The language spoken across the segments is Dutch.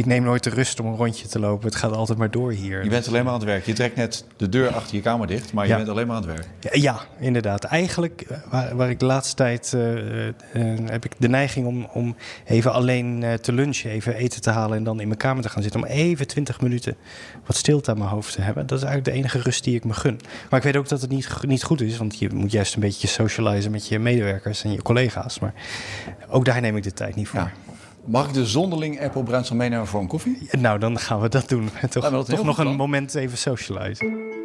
ik neem nooit de rust om een rondje te lopen. Het gaat altijd maar door hier. Je bent alleen maar aan het werk. Je trekt net de deur achter je kamer dicht, maar je bent alleen maar aan het werk. Ja, ja, inderdaad. Eigenlijk, eh, waar, waar ik de laatste tijd eh, eh, heb ik de neiging om, om even alleen te lunchen, even eten te halen en dan in mijn kamer te gaan zitten. Om even 20 minuten wat stilte aan mijn hoofd te hebben. Dat is eigenlijk de enige rust die ik me gun. Maar ik weet ook dat het niet, niet goed is, want je moet juist een beetje socializen met je medewerkers en je collega's. Maar ook daar neem ik de tijd niet voor. Ja. Mag ik de zonderling Apple Bruins meenemen voor een koffie? Nou, dan gaan we dat doen. Toch, maar dat toch nog een plan. moment even socializen.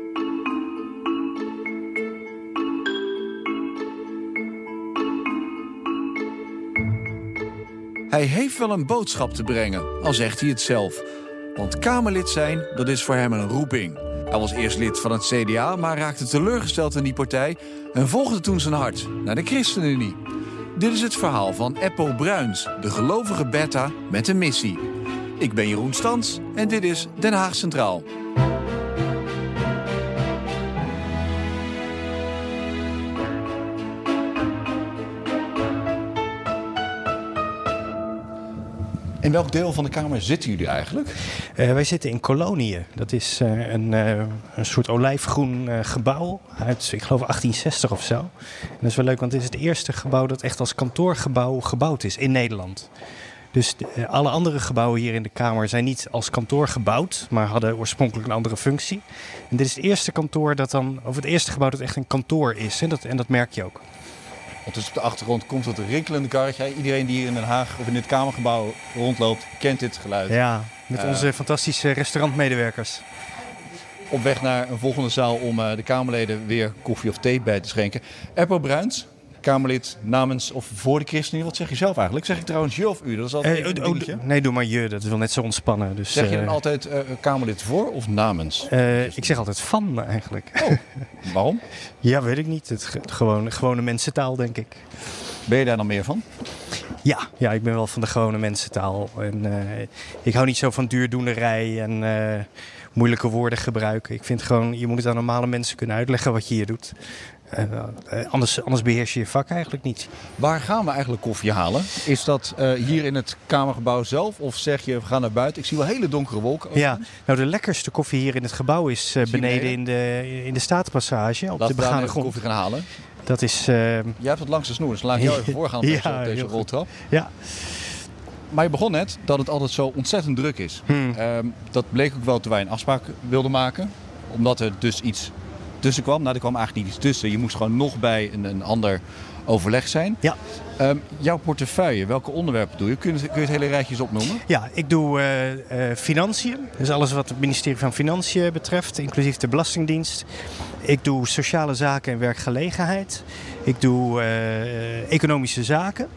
Hij heeft wel een boodschap te brengen, al zegt hij het zelf. Want Kamerlid zijn, dat is voor hem een roeping. Hij was eerst lid van het CDA, maar raakte teleurgesteld in die partij... en volgde toen zijn hart naar de ChristenUnie. Dit is het verhaal van Eppo Bruins, de gelovige beta met een missie. Ik ben Jeroen Stans en dit is Den Haag Centraal. In welk deel van de kamer zitten jullie eigenlijk? Eh, wij zitten in Koloniën. Dat is eh, een, eh, een soort olijfgroen gebouw uit, ik geloof, 1860 of zo. En dat is wel leuk, want het is het eerste gebouw dat echt als kantoorgebouw gebouwd is in Nederland. Dus de- alle andere gebouwen hier in de Kamer zijn niet als kantoor gebouwd, maar hadden oorspronkelijk een andere functie. En dit is het eerste kantoor dat dan, of het eerste gebouw dat echt een kantoor is. Dat, en dat merk je ook. Dus op de achtergrond komt het rinkelende karretje. Iedereen die hier in Den Haag of in dit kamergebouw rondloopt, kent dit geluid. Ja, met Eh. onze fantastische restaurantmedewerkers. Op weg naar een volgende zaal om eh, de Kamerleden weer koffie of thee bij te schenken. Eppo Bruins, Kamerlid namens of voor de ChristenUnie. Wat zeg je zelf eigenlijk? Zeg ik trouwens je of u? Dat is altijd Eh, even een oh, nee, doe maar je. Dat is wel net zo ontspannen. Dus, Zeg je eh, dan altijd eh, Kamerlid voor of namens? Eh, ik zeg altijd van eigenlijk. Oh, waarom? Ja, weet ik niet. Het ge- gewoon, gewone mensentaal, denk ik. Ben je daar dan meer van? Ja, ja, ik ben wel van de gewone mensentaal. En, eh, ik hou niet zo van duurdoenerij en eh, moeilijke woorden gebruiken. Ik vind gewoon, je moet het aan normale mensen kunnen uitleggen wat je hier doet. Eh, anders, anders beheers je je vak eigenlijk niet. Waar gaan we eigenlijk koffie halen? Is dat eh, hier in het Kamergebouw zelf? Of zeg je, we gaan naar buiten? Ik zie wel hele donkere wolken. Ja, nou de lekkerste koffie hier in het gebouw is eh, beneden in de, in de Statenpassage op Laten de begane grond. koffie gaan halen. Dat is, Jij hebt het langs de snoer, dus laat ik jou even voorgaan op Ja, deze, op roltrap. ja. Maar je begon net dat het altijd zo ontzettend druk is. Hmm. Ehm, dat bleek ook wel toen wij een afspraak wilden maken. Omdat er dus iets tussen kwam. Nou, er kwam eigenlijk niet iets tussen. Je moest gewoon nog bij een, een ander overleg zijn. Ja. Ehm, jouw portefeuille, welke onderwerpen doe je? Kun je, kun je het hele rijtje eens opnoemen? Ja, ik doe eh, eh, financiën. Dus alles wat het ministerie van Financiën betreft, inclusief de Belastingdienst. Ik doe sociale zaken en werkgelegenheid. Ik doe eh, economische zaken.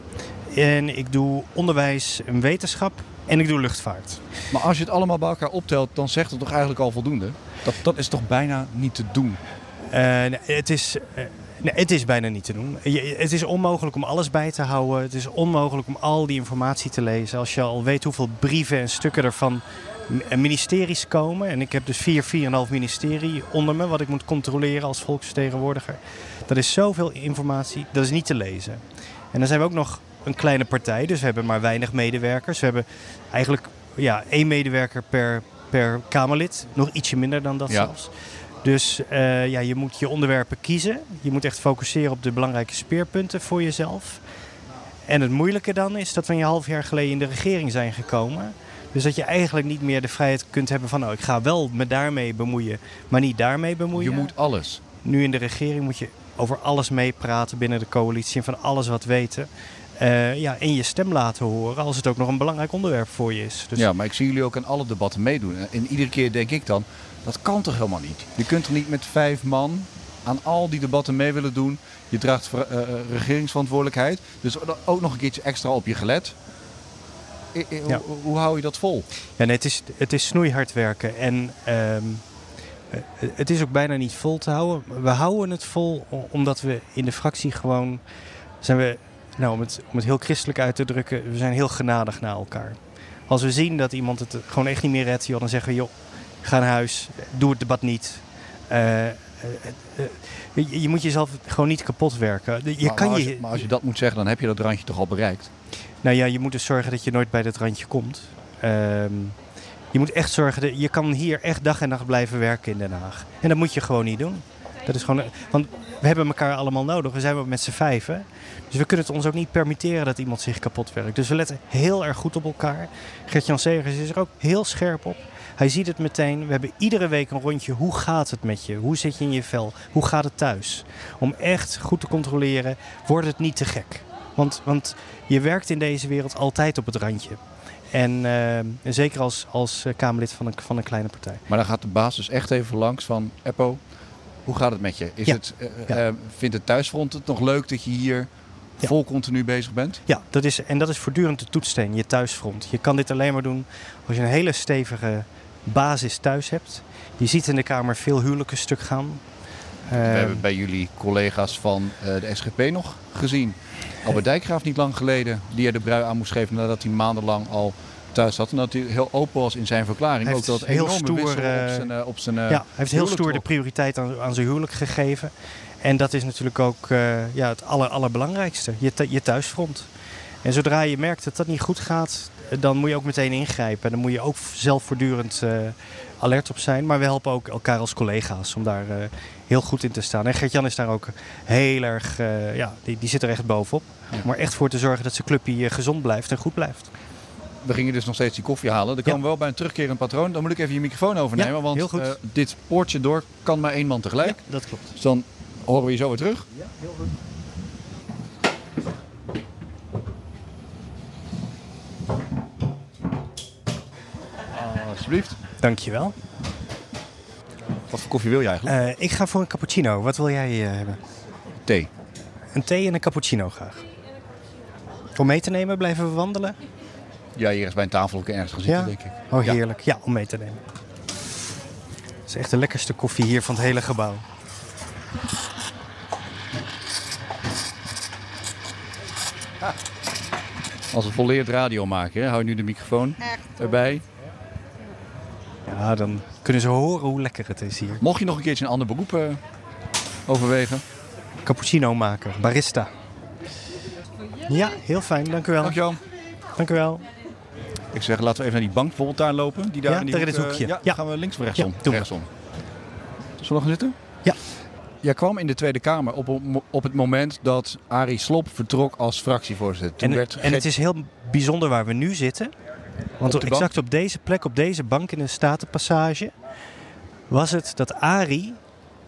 En ik doe onderwijs en wetenschap. En ik doe luchtvaart. Maar als je het allemaal bij elkaar optelt, dan zegt het toch eigenlijk al voldoende? Dat, dat is toch bijna niet te doen? Eh, het, is, eh, nee, het is bijna niet te doen. Je- het is onmogelijk om alles bij te houden. Het is onmogelijk om al die informatie te lezen. Als je al weet hoeveel brieven en stukken er van ministeries komen. En ik heb dus vier, vier en half ministerie onder me, wat ik moet controleren als volksvertegenwoordiger. Dat is zoveel informatie, dat is niet te lezen. En dan zijn we ook nog een kleine partij, dus we hebben maar weinig medewerkers. We hebben eigenlijk ja, één medewerker per, per Kamerlid, nog ietsje minder dan dat Ja. zelfs. Dus eh, ja, je moet je onderwerpen kiezen. Je moet echt focusseren op de belangrijke speerpunten voor jezelf. En het moeilijke dan is dat we een half jaar geleden in de regering zijn gekomen. Dus dat je eigenlijk niet meer de vrijheid kunt hebben van... oh, ik ga wel me daarmee bemoeien, maar niet daarmee bemoeien. Je moet alles. Nu in de regering moet je over alles meepraten binnen de coalitie... en van alles wat weten. Eh, ja, en je stem laten horen als het ook nog een belangrijk onderwerp voor je is. Dus Ja, maar ik zie jullie ook aan alle debatten meedoen. En iedere keer denk ik dan, dat kan toch helemaal niet? Je kunt toch niet met vijf man aan al die debatten mee willen doen? Je draagt eh, eh, regeringsverantwoordelijkheid. Dus ook nog een keertje extra op je gelet. I- I- Ja. hoe, hoe hou je dat vol? Ja, nee, het, is, het is snoeihard werken. En ehm, eh, het is ook bijna niet vol te houden. We houden het vol omdat we in de fractie gewoon... zijn we, nou, om het, om het heel christelijk uit te drukken... we zijn heel genadig naar elkaar. Als we zien dat iemand het gewoon echt niet meer redt... Joh, dan zeggen we, joh, ga naar huis. Doe het debat niet. Eh, eh, eh, je, je moet jezelf gewoon niet kapot werken. Je maar, kan maar, als je, maar als je dat moet zeggen, dan heb je dat randje toch al bereikt. nou ja, je moet dus zorgen dat je nooit bij dat randje komt. Ehm, je moet echt zorgen, dat je kan hier echt dag en nacht blijven werken in Den Haag. En dat moet je gewoon niet doen. Dat is gewoon, want we hebben elkaar allemaal nodig. We zijn met z'n vijven. Dus we kunnen het ons ook niet permitteren dat iemand zich kapot werkt. Dus we letten heel erg goed op elkaar. Gert-Jan Segers is er ook heel scherp op. Hij ziet het meteen. We hebben iedere week een rondje. Hoe gaat het met je? Hoe zit je in je vel? Hoe gaat het thuis? Om echt goed te controleren, wordt het niet te gek. Want, want je werkt in deze wereld altijd op het randje. En uh, zeker als, als eh, Kamerlid van een, van een kleine partij. Maar dan gaat de baas dus echt even langs van Eppo. Hoe gaat het met je? Is Ja. het, uh, Ja. uh, vindt het thuisfront het nog leuk dat je hier Ja. vol continu bezig bent? Ja, dat is, en dat is voortdurend de toetssteen, je thuisfront. Je kan dit alleen maar doen als je een hele stevige basis thuis hebt. Je ziet in de Kamer veel huwelijken stuk gaan. We Ehm, hebben bij jullie collega's van eh, de SGP nog gezien. Albert Dijkgraaf niet lang geleden, die er de brui aan moest geven nadat hij maandenlang al thuis zat. En dat hij heel open was in zijn verklaring. Hij Ook heeft dat heel stoer, eh, op zijn, eh, op zijn eh, ja, hij heeft heel stoer de prioriteit aan, aan zijn huwelijk gegeven. En dat is natuurlijk ook eh, ja, het aller, allerbelangrijkste, je, je thuisfront. En zodra je merkt dat dat niet goed gaat, eh, dan moet je ook meteen ingrijpen. En dan moet je ook zelf voortdurend eh, alert op zijn. Maar we helpen ook elkaar als collega's om daar eh, heel goed in te staan. En Gert-Jan is daar ook heel erg, eh, ja, die, die zit er echt bovenop. Ja. Om er echt voor te zorgen dat zijn clubje gezond blijft en goed blijft. We gingen dus nog steeds die koffie halen. Dan komen we wel bij een terugkerend patroon. Dan moet ik even je microfoon overnemen. Ja, want heel goed. dit poortje door kan maar één man tegelijk. dat klopt. Dus dan horen we je zo weer terug. Alsjeblieft. Dankjewel. Wat voor koffie wil je eigenlijk? Eh ik ga voor een cappuccino. Wat wil jij eh, hebben? Thee. Een thee en een cappuccino graag. Om mee te nemen, blijven we wandelen? Ja, hier is bij een tafel ook ergens gaan zitten, Ja? denk ik. Oh, Ja. heerlijk. Ja, om mee te nemen. Het is echt de lekkerste koffie hier van het hele gebouw. Als we volleerd radio maken, hè, hou je nu de microfoon erbij. Ja, dan kunnen ze horen hoe lekker het is hier. Mocht je nog een keertje een ander beroep eh, overwegen. Cappuccino maken, barista. Ja, heel fijn. Dank u wel. Dankjewel. Dank u wel. Ik zeg, laten we even naar die bank bijvoorbeeld daar lopen. Die daar Ja, in die daar in hoek, het eh, hoekje. ja, Ja. gaan we links of rechtsom? Ja, rechtsom. Zullen we gaan zitten? Ja. Jij kwam in de Tweede Kamer op, op het moment dat Arie Slop vertrok als fractievoorzitter. Toen En, werd en het is heel bijzonder waar we nu zitten. Want Op bank? exact op deze plek, op deze bank in de Statenpassage, was het dat Arie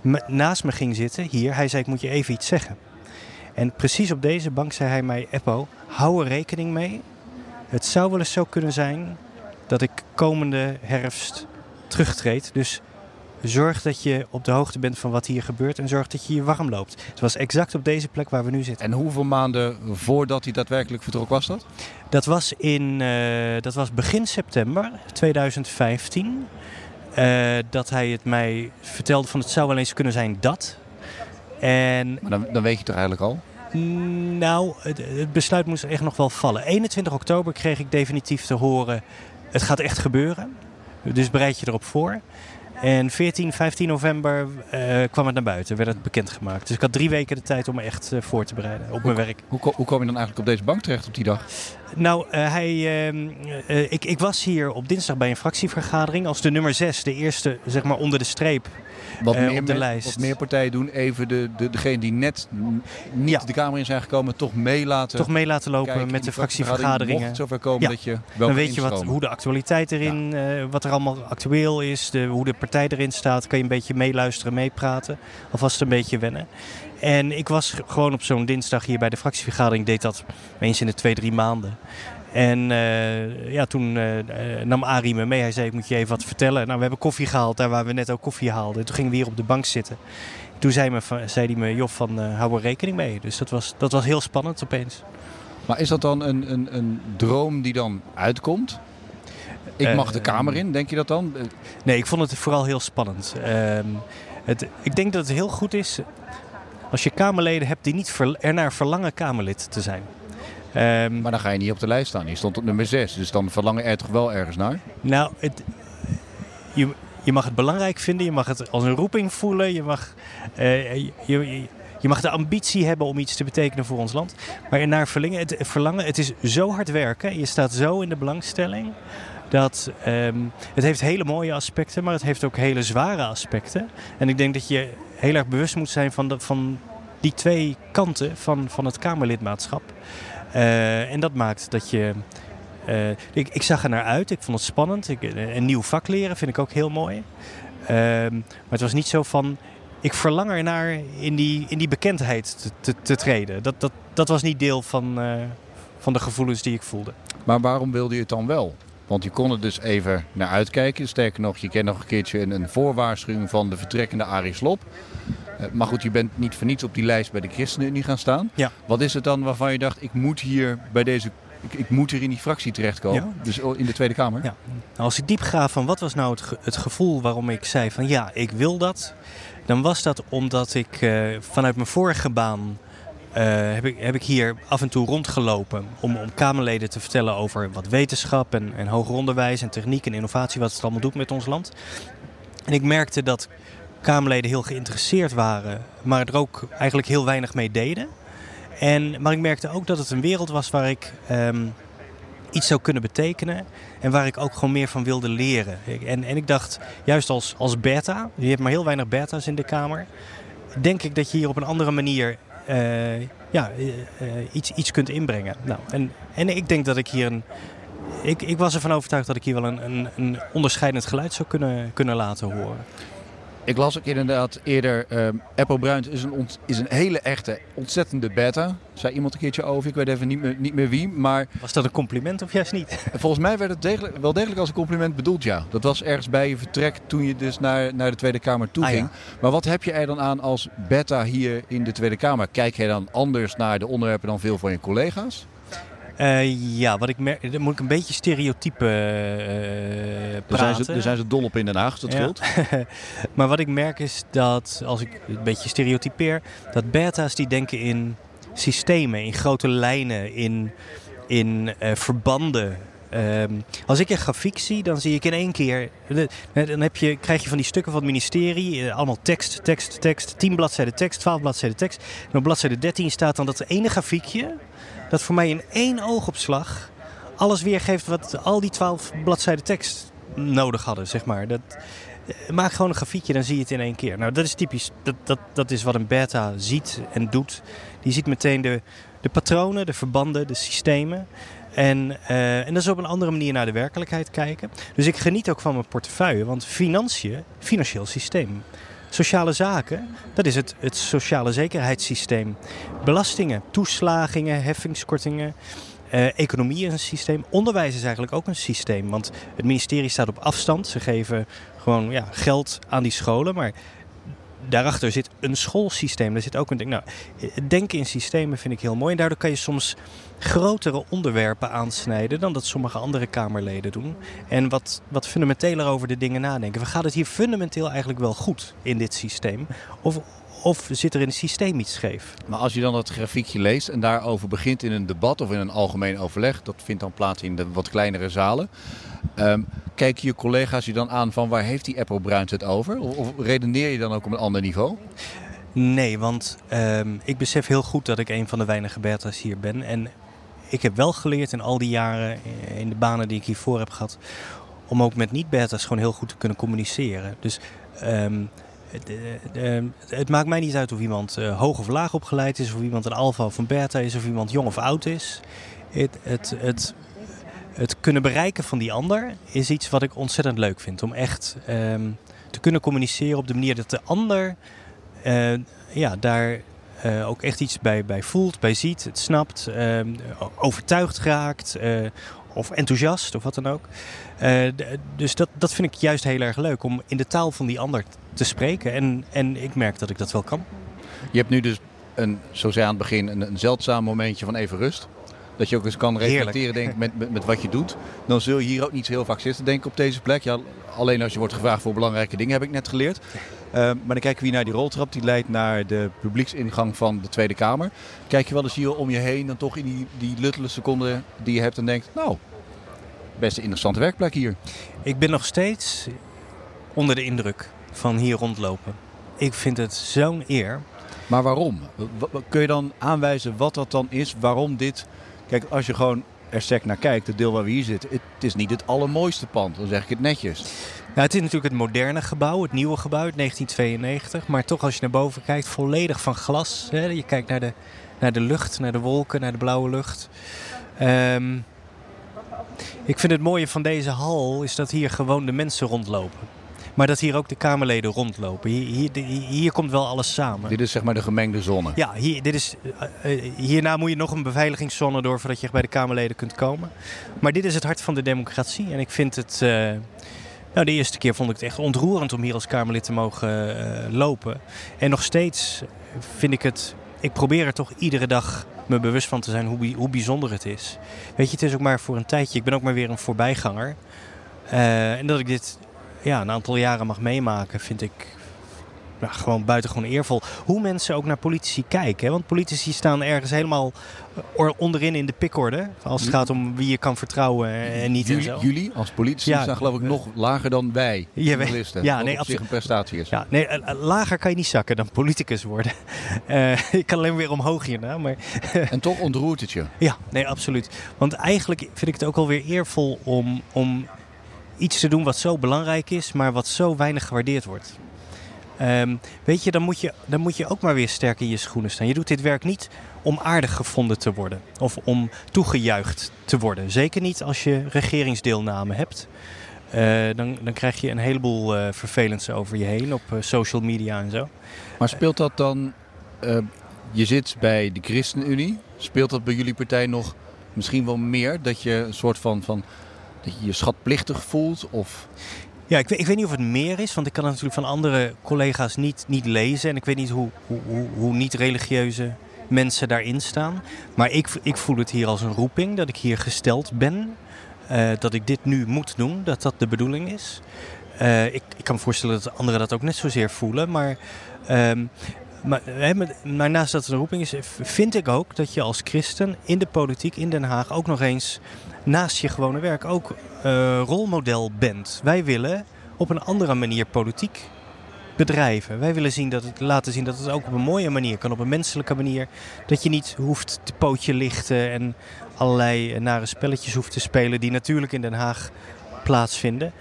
me- naast me ging zitten. Hier, hij zei ik moet je even iets zeggen. En precies op deze bank zei hij mij, Eppo, hou er rekening mee. Het zou wel eens zo kunnen zijn dat ik komende herfst terugtreed. Dus zorg dat je op de hoogte bent van wat hier gebeurt en zorg dat je je warm loopt. Het was exact op deze plek waar we nu zitten. En hoeveel maanden voordat hij daadwerkelijk vertrok was dat? Dat was, in, eh, dat was begin september 2015. eh, dat hij het mij vertelde van het zou wel eens kunnen zijn dat. En Maar dan, dan weet je toch eigenlijk al? nou, het, het besluit moest echt nog wel vallen. 21 oktober kreeg ik definitief te horen, het gaat echt gebeuren. Dus bereid je erop voor. En 14, 15 november eh, kwam het naar buiten, werd het bekendgemaakt. Dus ik had drie weken de tijd om me echt eh, voor te bereiden op mijn werk. Hoe, hoe kwam je dan eigenlijk op deze bank terecht op die dag? Nou, eh, hij, ehm, eh, ik, ik was hier op dinsdag bij een fractievergadering als de nummer 6, de eerste zeg maar onder de streep. Wat, Eh, meer, op de lijst. wat meer partijen doen even de, de, degene die net niet Ja. de Kamer in zijn gekomen, toch mee laten Toch mee laten lopen kijken met de fractievergaderingen. Mocht zover komen Ja. dat je wel Dan weet je wat, hoe de actualiteit erin, eh, wat er allemaal actueel is, de, hoe de partij erin staat. Kan je een beetje meeluisteren, meepraten. Alvast een beetje wennen. En ik was gewoon op zo'n dinsdag hier bij de fractievergadering. Deed dat eens in de twee, drie maanden. En eh, ja, toen eh, nam Arie me mee. Hij zei, ik moet je even wat vertellen. Nou, we hebben koffie gehaald daar waar we net ook koffie haalden. Toen gingen we hier op de bank zitten. Toen zei, me, zei hij me, joh, van, eh, hou er rekening mee. Dus dat was, dat was heel spannend opeens. Maar is dat dan een, een, een droom die dan uitkomt? Ik mag de Kamer in, denk je dat dan? Nee, ik vond het vooral heel spannend. Ehm, het, ik denk dat het heel goed is als je Kamerleden hebt die niet ernaar verlangen Kamerlid te zijn. Ehm, Maar dan ga je niet op de lijst staan. Je stond op nummer 6, dus dan verlangen er toch wel ergens naar? nou, het, je, je mag het belangrijk vinden, je mag het als een roeping voelen, je mag, eh, je, je, je mag de ambitie hebben om iets te betekenen voor ons land. Maar ernaar verlangen, het, verlangen, het is zo hard werken, je staat zo in de belangstelling. dat ehm, het heeft hele mooie aspecten, maar het heeft ook hele zware aspecten. En ik denk dat je heel erg bewust moet zijn van, de, van die twee kanten van, van het Kamerlidmaatschap. Uh, en dat maakt dat je. Uh, ik, ik, zag er naar uit, ik vond het spannend. Ik, een nieuw vak leren vind ik ook heel mooi. Uh, maar het was niet zo van. Ik verlang ernaar in die, in die bekendheid te, te, te treden. Dat, dat, dat was niet deel van, van de gevoelens die ik voelde. Maar waarom wilde je het dan wel? Want je kon er dus even naar uitkijken. Sterker nog, je kent nog een keertje een, een voorwaarschuwing van de vertrekkende Arie Slob. Uh, maar goed, je bent niet voor niets op die lijst bij de ChristenUnie gaan staan. Ja. Wat is het dan waarvan je dacht, ik moet hier bij deze ik, ik, moet hier in die fractie terechtkomen. Ja. Dus in de Tweede Kamer. Ja. Nou, als ik diep ga van wat was nou het, ge het, gevoel waarom ik zei van ja, ik wil dat. Dan was dat omdat ik uh, vanuit mijn vorige baan uh, heb, ik, heb ik hier af en toe rondgelopen om, om Kamerleden te vertellen over wat wetenschap en, en hoger onderwijs en techniek en innovatie, wat het allemaal doet met ons land. En ik merkte dat Kamerleden heel geïnteresseerd waren, maar er ook eigenlijk heel weinig mee deden. En, maar ik merkte ook dat het een wereld was waar ik um, iets zou kunnen betekenen. En waar ik ook gewoon meer van wilde leren. En, en ik dacht, juist als, als beta, je hebt maar heel weinig beta's in de Kamer. Denk ik dat je hier op een andere manier uh, ja, uh, iets, iets kunt inbrengen. Nou, en, en ik denk dat ik hier een. Ik, ik was ervan overtuigd dat ik hier wel een, een, een onderscheidend geluid zou kunnen, kunnen laten horen. Ik las ook inderdaad eerder, um, Apple Bruins is een, is een hele echte, ontzettende beta. Zei iemand een keertje over, ik weet even niet meer, niet meer wie. Maar was dat een compliment of juist niet? Volgens mij werd het degelijk, wel degelijk als een compliment bedoeld, ja. Dat was ergens bij je vertrek toen je dus naar, naar de Tweede Kamer toe ging. Ah, ja. Maar wat heb je er dan aan als beta hier in de Tweede Kamer? Kijk je dan anders naar de onderwerpen dan veel van je collega's? Uh, ja, wat ik merk, dan moet ik een beetje stereotype uh, daar zijn, ze, daar zijn ze dol op in Den Haag, dat scheelt. maar wat ik merk is dat, als ik een beetje stereotypeer, dat beta's die denken in systemen, in grote lijnen, in, in uh, verbanden. Um, als ik een grafiek zie, dan zie ik in één keer. Dan heb je, krijg je van die stukken van het ministerie. Allemaal tekst, tekst, tekst. 10 bladzijden tekst, 12 bladzijden tekst. En op bladzijde 13 staat dan dat ene grafiekje dat voor mij in één oogopslag alles weergeeft wat al die twaalf bladzijden tekst nodig hadden, zeg maar. Dat, maak gewoon een grafiekje, dan zie je het in één keer. Nou, dat is typisch. Dat, dat, dat is wat een beta ziet en doet. Die ziet meteen de, de patronen, de verbanden, de systemen. En, uh, en dat is op een andere manier naar de werkelijkheid kijken. Dus ik geniet ook van mijn portefeuille, want financiën, financieel systeem. Sociale zaken, dat is het, het sociale zekerheidssysteem. Belastingen, toeslagingen, heffingskortingen. Uh, economie is een systeem. Onderwijs is eigenlijk ook een systeem. Want het ministerie staat op afstand. Ze geven gewoon ja, geld aan die scholen. Maar daarachter zit een schoolsysteem. Daar zit ook een ding. Nou, denken in systemen vind ik heel mooi. En daardoor kan je soms grotere onderwerpen aansnijden dan dat sommige andere Kamerleden doen. En wat, wat fundamenteler over de dingen nadenken. We gaat het hier fundamenteel eigenlijk wel goed in dit systeem? Of, of zit er in het systeem iets scheef? Maar als je dan dat grafiekje leest en daarover begint in een debat of in een algemeen overleg, dat vindt dan plaats in de wat kleinere zalen. Um, kijken je collega's je dan aan van waar heeft die Apple Bruins het over? Of, of redeneer je dan ook op een ander niveau? Nee, want um, ik besef heel goed dat ik een van de weinige Bertha's hier ben. En ik heb wel geleerd in al die jaren, in de banen die ik hiervoor heb gehad, om ook met niet-Bertha's gewoon heel goed te kunnen communiceren. Dus um, het, uh, het, maakt mij niet uit of iemand uh, hoog of laag opgeleid is, of iemand een alfa of een beta is, of iemand jong of oud is. Het, het, het, kunnen bereiken van die ander is iets wat ik ontzettend leuk vind. Om echt um, te kunnen communiceren op de manier dat de ander uh, ja, daar ook echt iets bij, bij voelt, bij ziet, het snapt, uh, overtuigd raakt of enthousiast of wat dan ook. dus dat, dat vind ik juist heel erg leuk om in de taal van die ander te spreken. En, en ik merk dat ik dat wel kan. Je hebt nu dus, een, zo zei aan het begin, een, een zeldzaam momentje van even rust. Dat je ook eens kan reflecteren denk, met, met, met, wat je doet. Dan zul je hier ook niet zo heel vaak zitten, denk ik, op deze plek. Ja, alleen als je wordt gevraagd voor belangrijke dingen, heb ik net geleerd. Uh, maar dan kijken we hier naar die roltrap. Die leidt naar de publieksingang van de Tweede Kamer. Kijk je wel eens hier om je heen dan toch in die, die luttele seconden die je hebt en denkt... Nou, best een interessante werkplek hier. Ik ben nog steeds onder de indruk van hier rondlopen. Ik vind het zo'n eer. Maar waarom? Kun je dan aanwijzen wat dat dan is? Waarom dit Kijk, als je gewoon er sec naar kijkt, het deel waar we hier zitten, het, is niet het allermooiste pand. Dan zeg ik het netjes. Ja, het is natuurlijk het moderne gebouw, het nieuwe gebouw uit 1992. Maar toch als je naar boven kijkt, volledig van glas. Hè? Je kijkt naar de, naar de lucht, naar de wolken, naar de blauwe lucht. Ehm, ik vind het mooie van deze hal is dat hier gewoon de mensen rondlopen. Maar dat hier ook de Kamerleden rondlopen. Hier, hier, hier, komt wel alles samen. Dit is zeg maar de gemengde zone. Ja, hier, dit is, uh, hierna moet je nog een beveiligingszone door voordat je bij de Kamerleden kunt komen. Maar dit is het hart van de democratie. En ik vind het. Uh, nou, de eerste keer vond ik het echt ontroerend om hier als Kamerlid te mogen uh, lopen. En nog steeds vind ik het. Ik probeer er toch iedere dag me bewust van te zijn hoe, hoe bijzonder het is. Weet je, het is ook maar voor een tijdje. Ik ben ook maar weer een voorbijganger. en dat ik dit ja, een aantal jaren mag meemaken, vind ik ja, gewoon buitengewoon eervol. Hoe mensen ook naar politici kijken. Hè? Want politici staan ergens helemaal onderin in de pikorde. Als het gaat om wie je kan vertrouwen en niet. Jullie, jullie als politici ja, staan geloof ik nog lager dan wij, journalisten. Ja, nee, absoluut. een prestatie is. Ja, nee, eh, eh, lager kan je niet zakken dan politicus worden. Uh, ik kan alleen weer omhoog hierna. Maar en toch ontroert het je? Ja, nee, absoluut. Want eigenlijk vind ik het ook alweer eervol om, om iets te doen wat zo belangrijk is, maar wat zo weinig gewaardeerd wordt. Um, weet je dan, moet je, dan moet je ook maar weer sterk in je schoenen staan. Je doet dit werk niet om aardig gevonden te worden of om toegejuicht te worden. Zeker niet als je regeringsdeelname hebt. Uh, dan, dan krijg je een heleboel uh, vervelends over je heen op uh, social media en zo. Maar speelt dat dan, je zit bij de ChristenUnie, speelt dat bij jullie partij nog misschien wel meer? Dat je een soort van, van dat je je schatplichtig voelt? Of... Ja, ik weet, ik weet niet of het meer is, want ik kan het natuurlijk van andere collega's niet, niet lezen. En ik weet niet hoe, hoe, hoe, hoe niet-religieuze mensen daarin staan. Maar ik, ik voel het hier als een roeping, dat ik hier gesteld ben. Uh, dat ik dit nu moet doen, dat dat de bedoeling is. Uh, ik, ik kan me voorstellen dat anderen dat ook net zozeer voelen. Maar, um, maar, maar, naast dat het een roeping is, vind ik ook dat je als christen in de politiek in Den Haag ook nog eens naast je gewone werk ook uh, rolmodel bent. Wij willen op een andere manier politiek bedrijven. Wij willen zien dat het, laten zien dat het ook op een mooie manier kan, op een menselijke manier. Dat je niet hoeft te pootje lichten en allerlei nare spelletjes hoeft te spelen die natuurlijk in Den Haag plaatsvinden.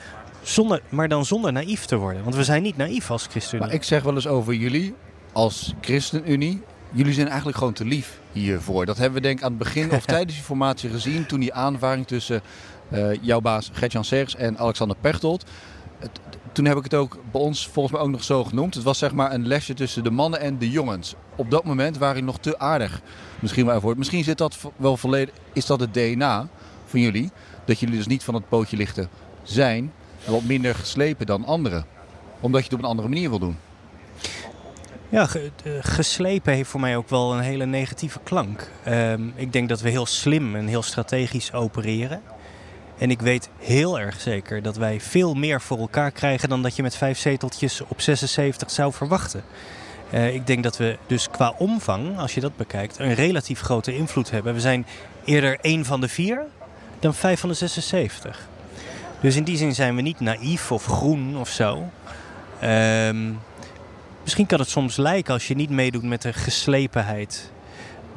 Zonder, maar dan zonder naïef te worden. Want we zijn niet naïef als ChristenUnie. Maar ik zeg wel eens over jullie als ChristenUnie jullie zijn eigenlijk gewoon te lief hiervoor. Dat hebben we denk ik aan het begin of tijdens die formatie gezien. Toen die aanvaring tussen uh, jouw baas Gertjan Sergs en Alexander Pechtold. toen heb ik het ook bij ons volgens mij ook nog zo genoemd. Het was zeg maar een lesje tussen de mannen en de jongens. Op dat moment waren jullie nog te aardig. Misschien wel voor. Misschien zit dat wel volledig. Is dat het DNA van jullie? Dat jullie dus niet van het pootje lichten zijn. En wat minder geslepen dan anderen. Omdat je het op een andere manier wil doen. Ja, geslepen heeft voor mij ook wel een hele negatieve klank. Ehm, ik denk dat we heel slim en heel strategisch opereren. En ik weet heel erg zeker dat wij veel meer voor elkaar krijgen dan dat je met vijf zeteltjes op 76 zou verwachten. Uh, ik denk dat we dus qua omvang, als je dat bekijkt, een relatief grote invloed hebben. We zijn eerder één van de vier dan vijf van de 76. Dus in die zin zijn we niet naïef of groen of zo. Um, Misschien kan het soms lijken als je niet meedoet met de geslepenheid.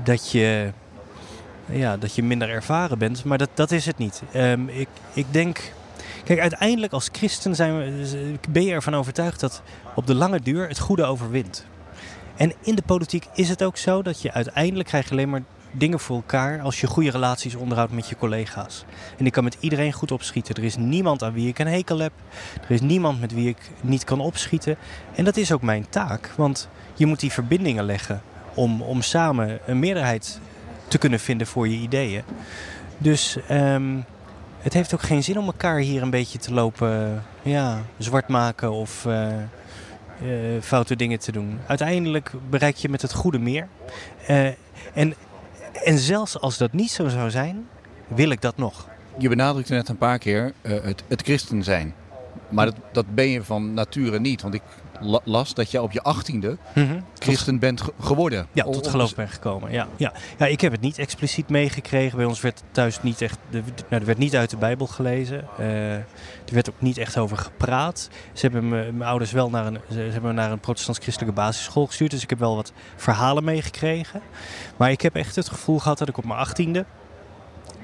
Dat je, ja, dat je minder ervaren bent. Maar dat, dat is het niet. Um, ik, ik denk. Kijk, uiteindelijk als christen zijn we, ben je ervan overtuigd dat op de lange duur het goede overwint. En in de politiek is het ook zo dat je uiteindelijk krijg je alleen maar dingen voor elkaar als je goede relaties onderhoudt met je collega's. En ik kan met iedereen goed opschieten. Er is niemand aan wie ik een hekel heb. Er is niemand met wie ik niet kan opschieten. En dat is ook mijn taak, want je moet die verbindingen leggen om, om samen een meerderheid te kunnen vinden voor je ideeën. Dus um, het heeft ook geen zin om elkaar hier een beetje te lopen ja, zwart maken of uh, foute dingen te doen. Uiteindelijk bereik je met het goede meer. Uh, en en zelfs als dat niet zo zou zijn, wil ik dat nog. Je benadrukte net een paar keer uh, het, het christen zijn. Maar dat, dat ben je van nature niet. Want ik las dat je op je achttiende mm christen bent geworden. Ja, tot geloof ben gekomen. Ja, ja. ja, ik heb het niet expliciet meegekregen. Bij ons werd thuis niet echt, nou, er werd niet uit de Bijbel gelezen. Uh, er werd ook niet echt over gepraat. Ze hebben me, mijn ouders wel naar een, ze hebben me naar een protestants-christelijke basisschool gestuurd. Dus ik heb wel wat verhalen meegekregen. Maar ik heb echt het gevoel gehad dat ik op mijn achttiende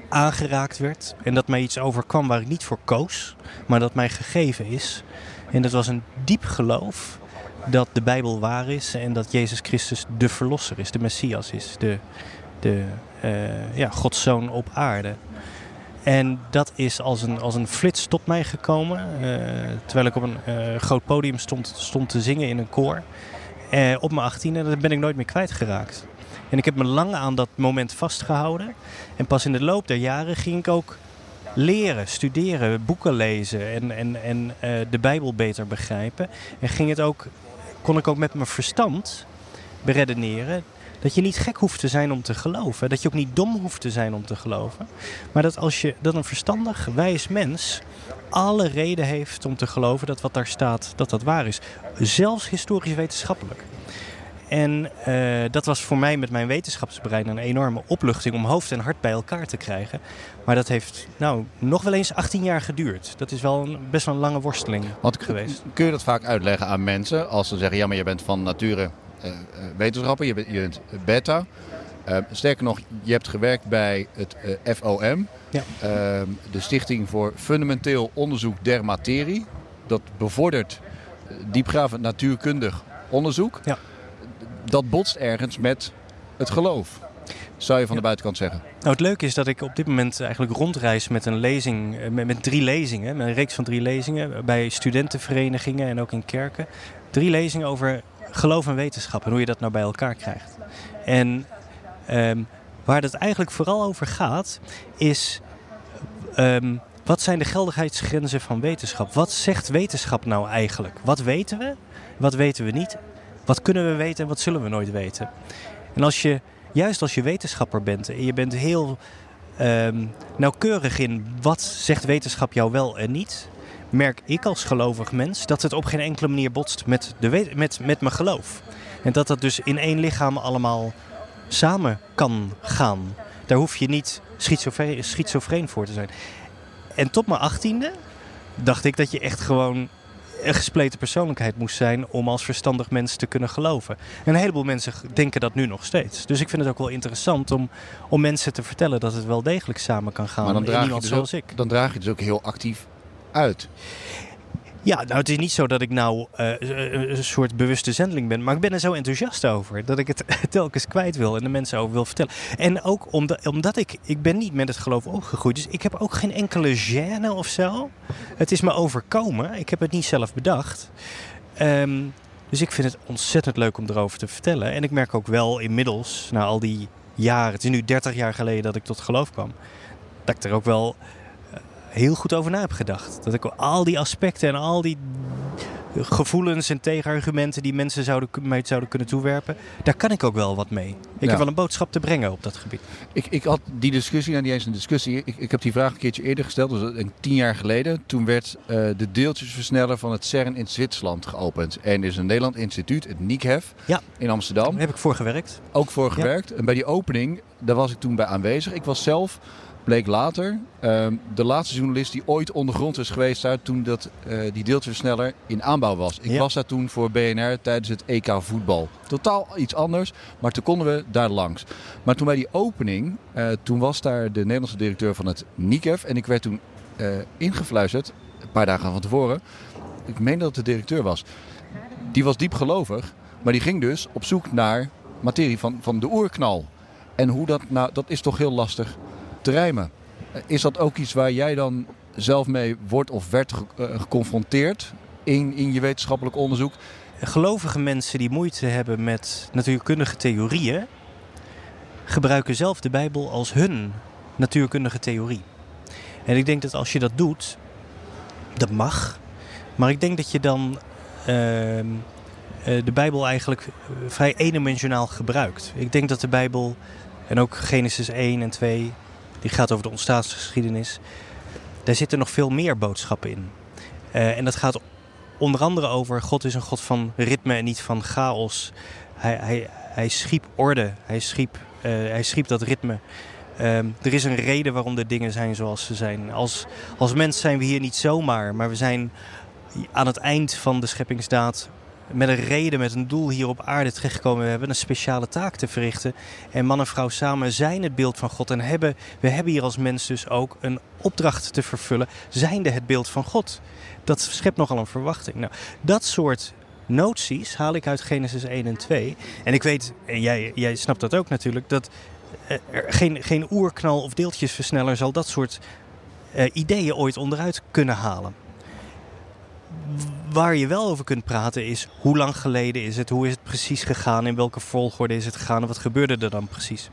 aangeraakt werd. En dat mij iets overkwam waar ik niet voor koos, maar dat mij gegeven is. En dat was een diep geloof dat de Bijbel waar is en dat Jezus Christus de Verlosser is, de Messias is, de, de uh, ja, Gods Zoon op aarde. En dat is als een, als een flits tot mij gekomen. Uh, terwijl ik op een uh, groot podium stond, stond te zingen in een koor. Op mijn achttiende. Dat ben ik nooit meer kwijtgeraakt. En ik heb me lang aan dat moment vastgehouden. En pas in de loop der jaren ging ik ook leren, studeren, boeken lezen en, en, en de Bijbel beter begrijpen. En ging het ook, kon ik ook met mijn verstand beredeneren dat je niet gek hoeft te zijn om te geloven. Dat je ook niet dom hoeft te zijn om te geloven. Maar dat als je dat een verstandig, wijs mens alle reden heeft om te geloven dat wat daar staat, dat dat waar is. Zelfs historisch wetenschappelijk. En uh, dat was voor mij met mijn wetenschapsbrein een enorme opluchting om hoofd en hart bij elkaar te krijgen. Maar dat heeft nou nog wel eens 18 jaar geduurd. Dat is wel een, best wel een lange worsteling Want, geweest. Kun je dat vaak uitleggen aan mensen als ze zeggen: ja, maar je bent van nature uh, wetenschapper, je bent, je bent beta. Uh, sterker nog, je hebt gewerkt bij het FOM, ja. Ehm, de Stichting voor Fundamenteel Onderzoek der Materie. Dat bevordert diepgravend natuurkundig onderzoek. Ja. Dat botst ergens met het geloof. Zou je van de buitenkant zeggen? Nou, het leuke is dat ik op dit moment eigenlijk rondreis met een lezing, met, met drie lezingen, met een reeks van drie lezingen bij studentenverenigingen en ook in kerken. Drie lezingen over geloof en wetenschap en hoe je dat nou bij elkaar krijgt. En um, waar het eigenlijk vooral over gaat, is um, wat zijn de geldigheidsgrenzen van wetenschap? Wat zegt wetenschap nou eigenlijk? Wat weten we? Wat weten we niet? Wat kunnen we weten en wat zullen we nooit weten? En als je, juist als je wetenschapper bent en je bent heel um, nauwkeurig in wat zegt wetenschap jou wel en niet, merk ik als gelovig mens dat het op geen enkele manier botst met, de, met, met mijn geloof. En dat dat dus in één lichaam allemaal samen kan gaan. Daar hoef je niet schizofreen, schizofreen voor te zijn. En tot mijn achttiende dacht ik dat je echt gewoon een gespleten persoonlijkheid moest zijn om als verstandig mens te kunnen geloven. En een heleboel mensen denken dat nu nog steeds. Dus ik vind het ook wel interessant om, om mensen te vertellen dat het wel degelijk samen kan gaan. Maar dan draag, je, dus ook, ik. dan draag je dus ook heel actief uit. Ja, nou het is niet zo dat ik nou uh, een soort bewuste zendeling ben. Maar ik ben er zo enthousiast over. Dat ik het telkens kwijt wil en de mensen over wil vertellen. En ook omdat, omdat ik, ik ben niet met het geloof opgegroeid. Dus ik heb ook geen enkele gêne of zo. Het is me overkomen. Ik heb het niet zelf bedacht. Um, dus ik vind het ontzettend leuk om erover te vertellen. En ik merk ook wel inmiddels, na al die jaren. Het is nu 30 jaar geleden dat ik tot geloof kwam. Dat ik er ook wel heel goed over na heb gedacht. Dat ik al die aspecten en al die gevoelens en tegenargumenten die mensen zouden, mij zouden kunnen toewerpen, daar kan ik ook wel wat mee. Ik Ja. heb wel een boodschap te brengen op dat gebied. Ik, ik had die discussie, nou niet eens een discussie, ik, ik heb die vraag een keertje eerder gesteld, dus tien jaar geleden. Toen werd eh, de deeltjesversneller van het CERN in Zwitserland geopend. En er is een Nederland instituut, het NICHEF, Ja. in Amsterdam. Daar heb ik voor gewerkt. ook voor gewerkt. En bij die opening, daar was ik toen bij aanwezig. Ik was zelf, bleek later, ehm, de laatste journalist die ooit ondergrond is geweest daar toen dat, eh, die deeltjesversneller in aanbouw was. Ik Ja. was daar toen voor BNR tijdens het EK voetbal. Totaal iets anders, maar toen konden we daar langs. Maar toen bij die opening, eh, toen was daar de Nederlandse directeur van het NICEF. En ik werd toen eh, ingefluisterd, een paar dagen van tevoren. Ik meen dat het de directeur was. Die was diep gelovig, maar die ging dus op zoek naar materie van, van de oerknal. En hoe dat nou, dat is toch heel lastig te rijmen. Is dat ook iets waar jij dan zelf mee wordt of werd eh, geconfronteerd in, in je wetenschappelijk onderzoek? Gelovige mensen die moeite hebben met natuurkundige theorieën, gebruiken zelf de Bijbel als hun natuurkundige theorie. En ik denk dat als je dat doet, dat mag. Maar ik denk dat je dan ehm, eh, de Bijbel eigenlijk eh, vrij eendimensionaal gebruikt. Ik denk dat de Bijbel, en ook Genesis 1 en 2, die gaat over de ontstaansgeschiedenis, daar zitten nog veel meer boodschappen in. Eh, en dat gaat onder andere over God is een God van ritme en niet van chaos. Hij, hij, hij schiep orde, hij schiep, eh, hij schiep dat ritme. Ehm, er is een reden waarom de dingen zijn zoals ze zijn. Als, als mens zijn we hier niet zomaar, maar we zijn aan het eind van de scheppingsdaad met een reden, met een doel hier op aarde terechtgekomen. We hebben een speciale taak te verrichten. En man en vrouw samen zijn het beeld van God. En hebben, we hebben hier als mens dus ook een opdracht te vervullen. Zijnde het beeld van God. Dat schept nogal een verwachting. Nou, dat soort noties haal ik uit Genesis 1 en 2. En ik weet, en jij, jij snapt dat ook natuurlijk, dat er geen, geen oerknal of deeltjesversneller zal dat soort uh, ideeën ooit onderuit kunnen halen. Waar je wel over kunt praten is hoe lang geleden is het, hoe is het precies gegaan, in welke volgorde is het gegaan en wat gebeurde er dan precies.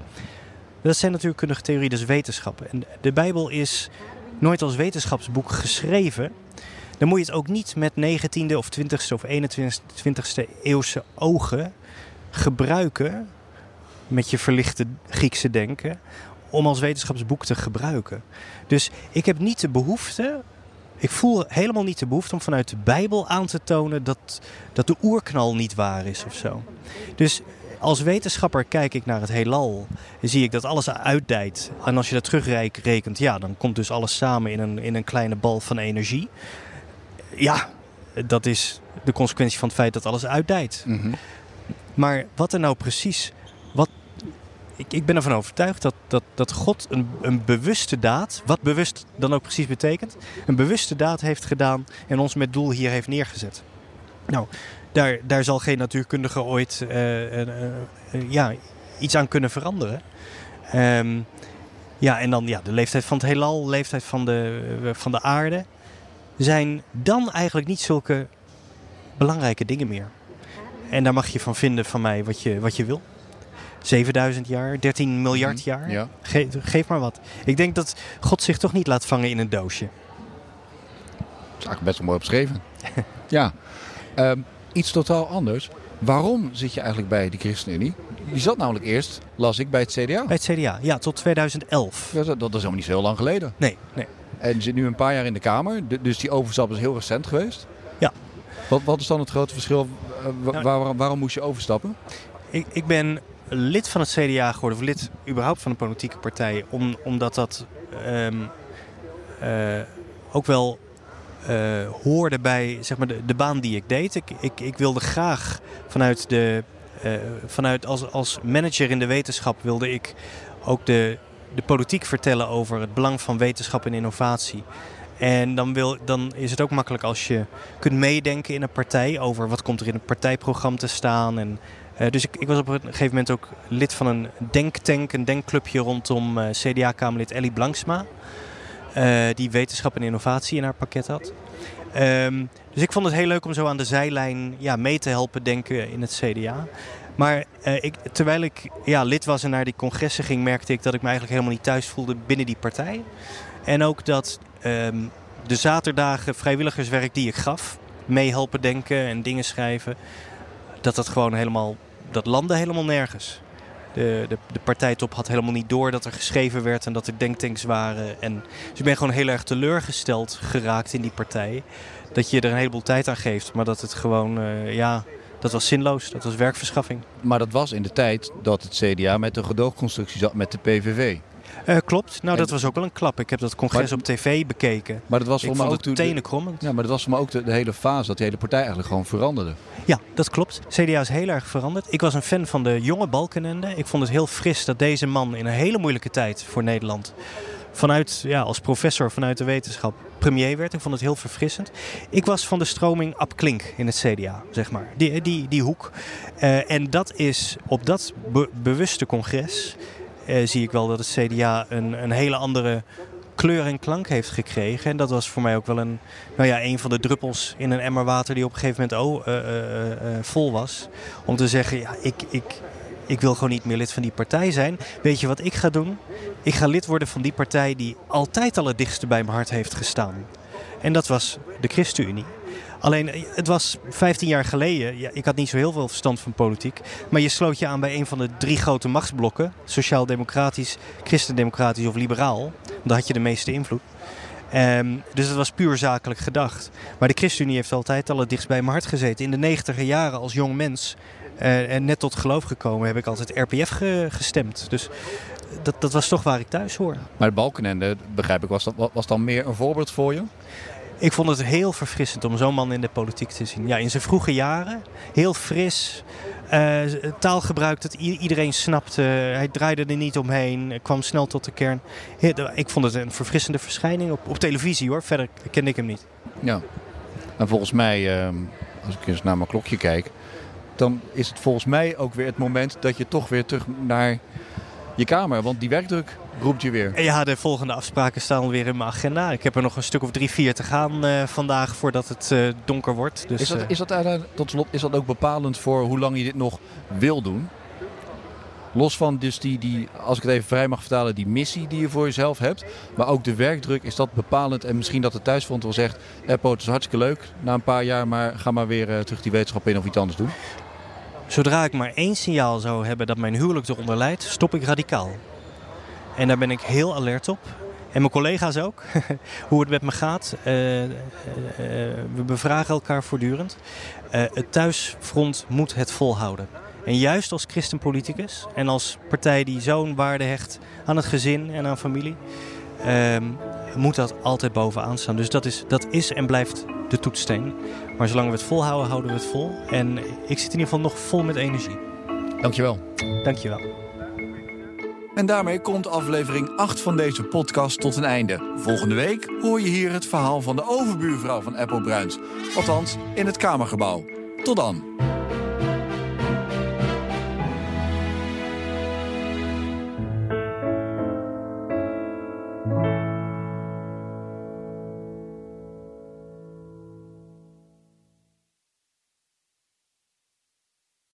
Dat zijn natuurkundige theorieën, dus wetenschappen. En de Bijbel is nooit als wetenschapsboek geschreven. Dan moet je het ook niet met 19e of 20e of 21e eeuwse ogen gebruiken met je verlichte Griekse denken om als wetenschapsboek te gebruiken. Dus ik heb niet de behoefte, ik voel helemaal niet de behoefte om vanuit de Bijbel aan te tonen dat, dat de oerknal niet waar is of zo. Dus als wetenschapper kijk ik naar het heelal en zie ik dat alles uitdijt. En als je dat terugrekent, ja, dan komt dus alles samen in een, in een kleine bal van energie. Ja, dat is de consequentie van het feit dat alles uitdijt. Mhm. Maar wat er nou precies ik, ik ben ervan overtuigd dat, dat, dat God een, een bewuste daad, wat bewust dan ook precies betekent, een bewuste daad heeft gedaan en ons met doel hier heeft neergezet. Nou, daar, daar zal geen natuurkundige ooit uh, ja, iets aan kunnen veranderen. Um, ja, en dan ja, de leeftijd van het heelal, de leeftijd van de, van de aarde, zijn dan eigenlijk niet zulke belangrijke dingen meer. En daar mag je van vinden van mij wat je, wat je wil. 7000 jaar, 13 miljard Mhm, jaar. ja. Ge- geef maar wat. Ik denk dat God zich toch niet laat vangen in een doosje. Dat is eigenlijk best wel mooi opgeschreven. ja. Ehm, iets totaal anders. Waarom zit je eigenlijk bij de ChristenUnie? Je zat namelijk eerst, las ik, bij het CDA. Bij het CDA, ja, tot 2011. Ja, Dat, dat is helemaal niet zo heel lang geleden. Nee, nee. En je zit nu een paar jaar in de Kamer. Dus die overstap is heel recent geweest. Ja. Wat, wat is dan het grote verschil? eh, Nou- waar- waarom moest je overstappen? Ik, ik ben lid van het CDA geworden, of lid überhaupt van een politieke partij, om, omdat dat ehm, eh, ook wel eh, hoorde bij zeg maar, de, de baan die ik deed. Ik, ik, ik wilde graag vanuit de. eh, vanuit als, als manager in de wetenschap wilde ik ook de, de politiek vertellen over het belang van wetenschap en innovatie. En dan, wil, dan is het ook makkelijk als je kunt meedenken in een partij over wat komt er in het partijprogramma te staan. En, eh, dus ik, ik was op een gegeven moment ook lid van een denktank, een denkclubje rondom eh, CDA-Kamerlid Ellie Blanksma. eh, die wetenschap en innovatie in haar pakket had. Ehm, dus ik vond het heel leuk om zo aan de zijlijn ja, mee te helpen denken in het CDA. Maar ik, terwijl ik ja, lid was en naar die congressen ging, merkte ik dat ik me eigenlijk helemaal niet thuis voelde binnen die partij. En ook dat ehm, de zaterdagen vrijwilligerswerk die ik gaf, mee helpen denken en dingen schrijven, dat dat gewoon helemaal, dat landde helemaal nergens. De, de, de partijtop had helemaal niet door dat er geschreven werd en dat er denktanks waren. En, dus ik ben gewoon heel erg teleurgesteld geraakt in die partij. Dat je er een heleboel tijd aan geeft, maar dat het gewoon, eh, ja, dat was zinloos. Dat was werkverschaffing. Maar dat was in de tijd dat het CDA met een gedoogconstructie zat met de PVV. Eh, klopt. Nou, En- dat was ook wel een klap. Ik heb dat congres Maar- op tv bekeken. Maar dat was voor mij ook toen tenen krommend. Ja, maar dat was voor mij ook de, de hele fase dat die hele partij eigenlijk gewoon veranderde. Ja, dat klopt. CDA is heel erg veranderd. Ik was een fan van de jonge Balkenende. Ik vond het heel fris dat deze man in een hele moeilijke tijd voor Nederland... vanuit, ja, als professor vanuit de wetenschap premier werd. Ik vond het heel verfrissend. Ik was van de stroming Ab Klink in het CDA, zeg maar. Die, die, die hoek. Eh, en dat is op dat be- bewuste congres... eh, zie ik wel dat het CDA een, een hele andere kleur en klank heeft gekregen. En dat was voor mij ook wel een, nou ja, een van de druppels in een emmer water die op een gegeven moment oh, eh, eh, vol was. Om te zeggen, ja, ik, ik, ik wil gewoon niet meer lid van die partij zijn. Weet je wat ik ga doen? Ik ga lid worden van die partij die altijd al dichtste bij mijn hart heeft gestaan. En dat was de ChristenUnie. Alleen, eh, het was 15 jaar geleden. Ja, ik had niet zo heel veel verstand van politiek. Maar je sloot je aan bij een van de drie grote machtsblokken: sociaal-democratisch, christendemocratisch of liberaal. Daar had je de meeste invloed. Ehm, dus het was puur zakelijk gedacht. Maar de ChristenUnie heeft altijd al het dichtst bij mijn hart gezeten. In de negentiger jaren als jong mens eh, en net tot geloof gekomen heb ik altijd RPF ge- gestemd. Dus dat, dat was toch waar ik thuis hoor. Maar de Balkenende, begrijp ik, was, dat, was dan meer een voorbeeld voor je? Ik vond het heel verfrissend om zo'n man in de politiek te zien. Ja, in zijn vroege jaren, heel fris. Uh, taalgebruik dat iedereen snapte. Hij draaide er niet omheen. Kwam snel tot de kern. Ik vond het een verfrissende verschijning op, op televisie hoor. Verder kende ik hem niet. Ja. En volgens mij, uh, als ik eens naar mijn klokje kijk. Dan is het volgens mij ook weer het moment dat je toch weer terug naar je kamer. Want die werkdruk roept je weer. Ja, de volgende afspraken staan weer in mijn agenda. Ik heb er nog een stuk of drie, vier te gaan uh, vandaag voordat het uh, donker wordt. Dus, is, dat, is, dat, tot slot, is dat ook bepalend voor hoe lang je dit nog wil doen? Los van dus die, die, als ik het even vrij mag vertalen, die missie die je voor jezelf hebt. Maar ook de werkdruk, is dat bepalend? En misschien dat de thuisfront wel zegt, Eppo, het is hartstikke leuk na een paar jaar, maar ga maar weer uh, terug die wetenschap in of iets anders doen. Zodra ik maar één signaal zou hebben dat mijn huwelijk eronder leidt, stop ik radicaal. En daar ben ik heel alert op. En mijn collega's ook, hoe het met me gaat. Uh, uh, we bevragen elkaar voortdurend. Uh, het thuisfront moet het volhouden. En juist als christenpoliticus en als partij die zo'n waarde hecht aan het gezin en aan familie, ehm, moet dat altijd bovenaan staan. Dus dat is, dat is en blijft de toetssteen. Maar zolang we het volhouden, houden we het vol. En ik zit in ieder geval nog vol met energie. Dankjewel. Dankjewel. En daarmee komt aflevering 8 van deze podcast tot een einde. Volgende week hoor je hier het verhaal van de overbuurvrouw van Apple Bruins. Althans, in het Kamergebouw. Tot dan.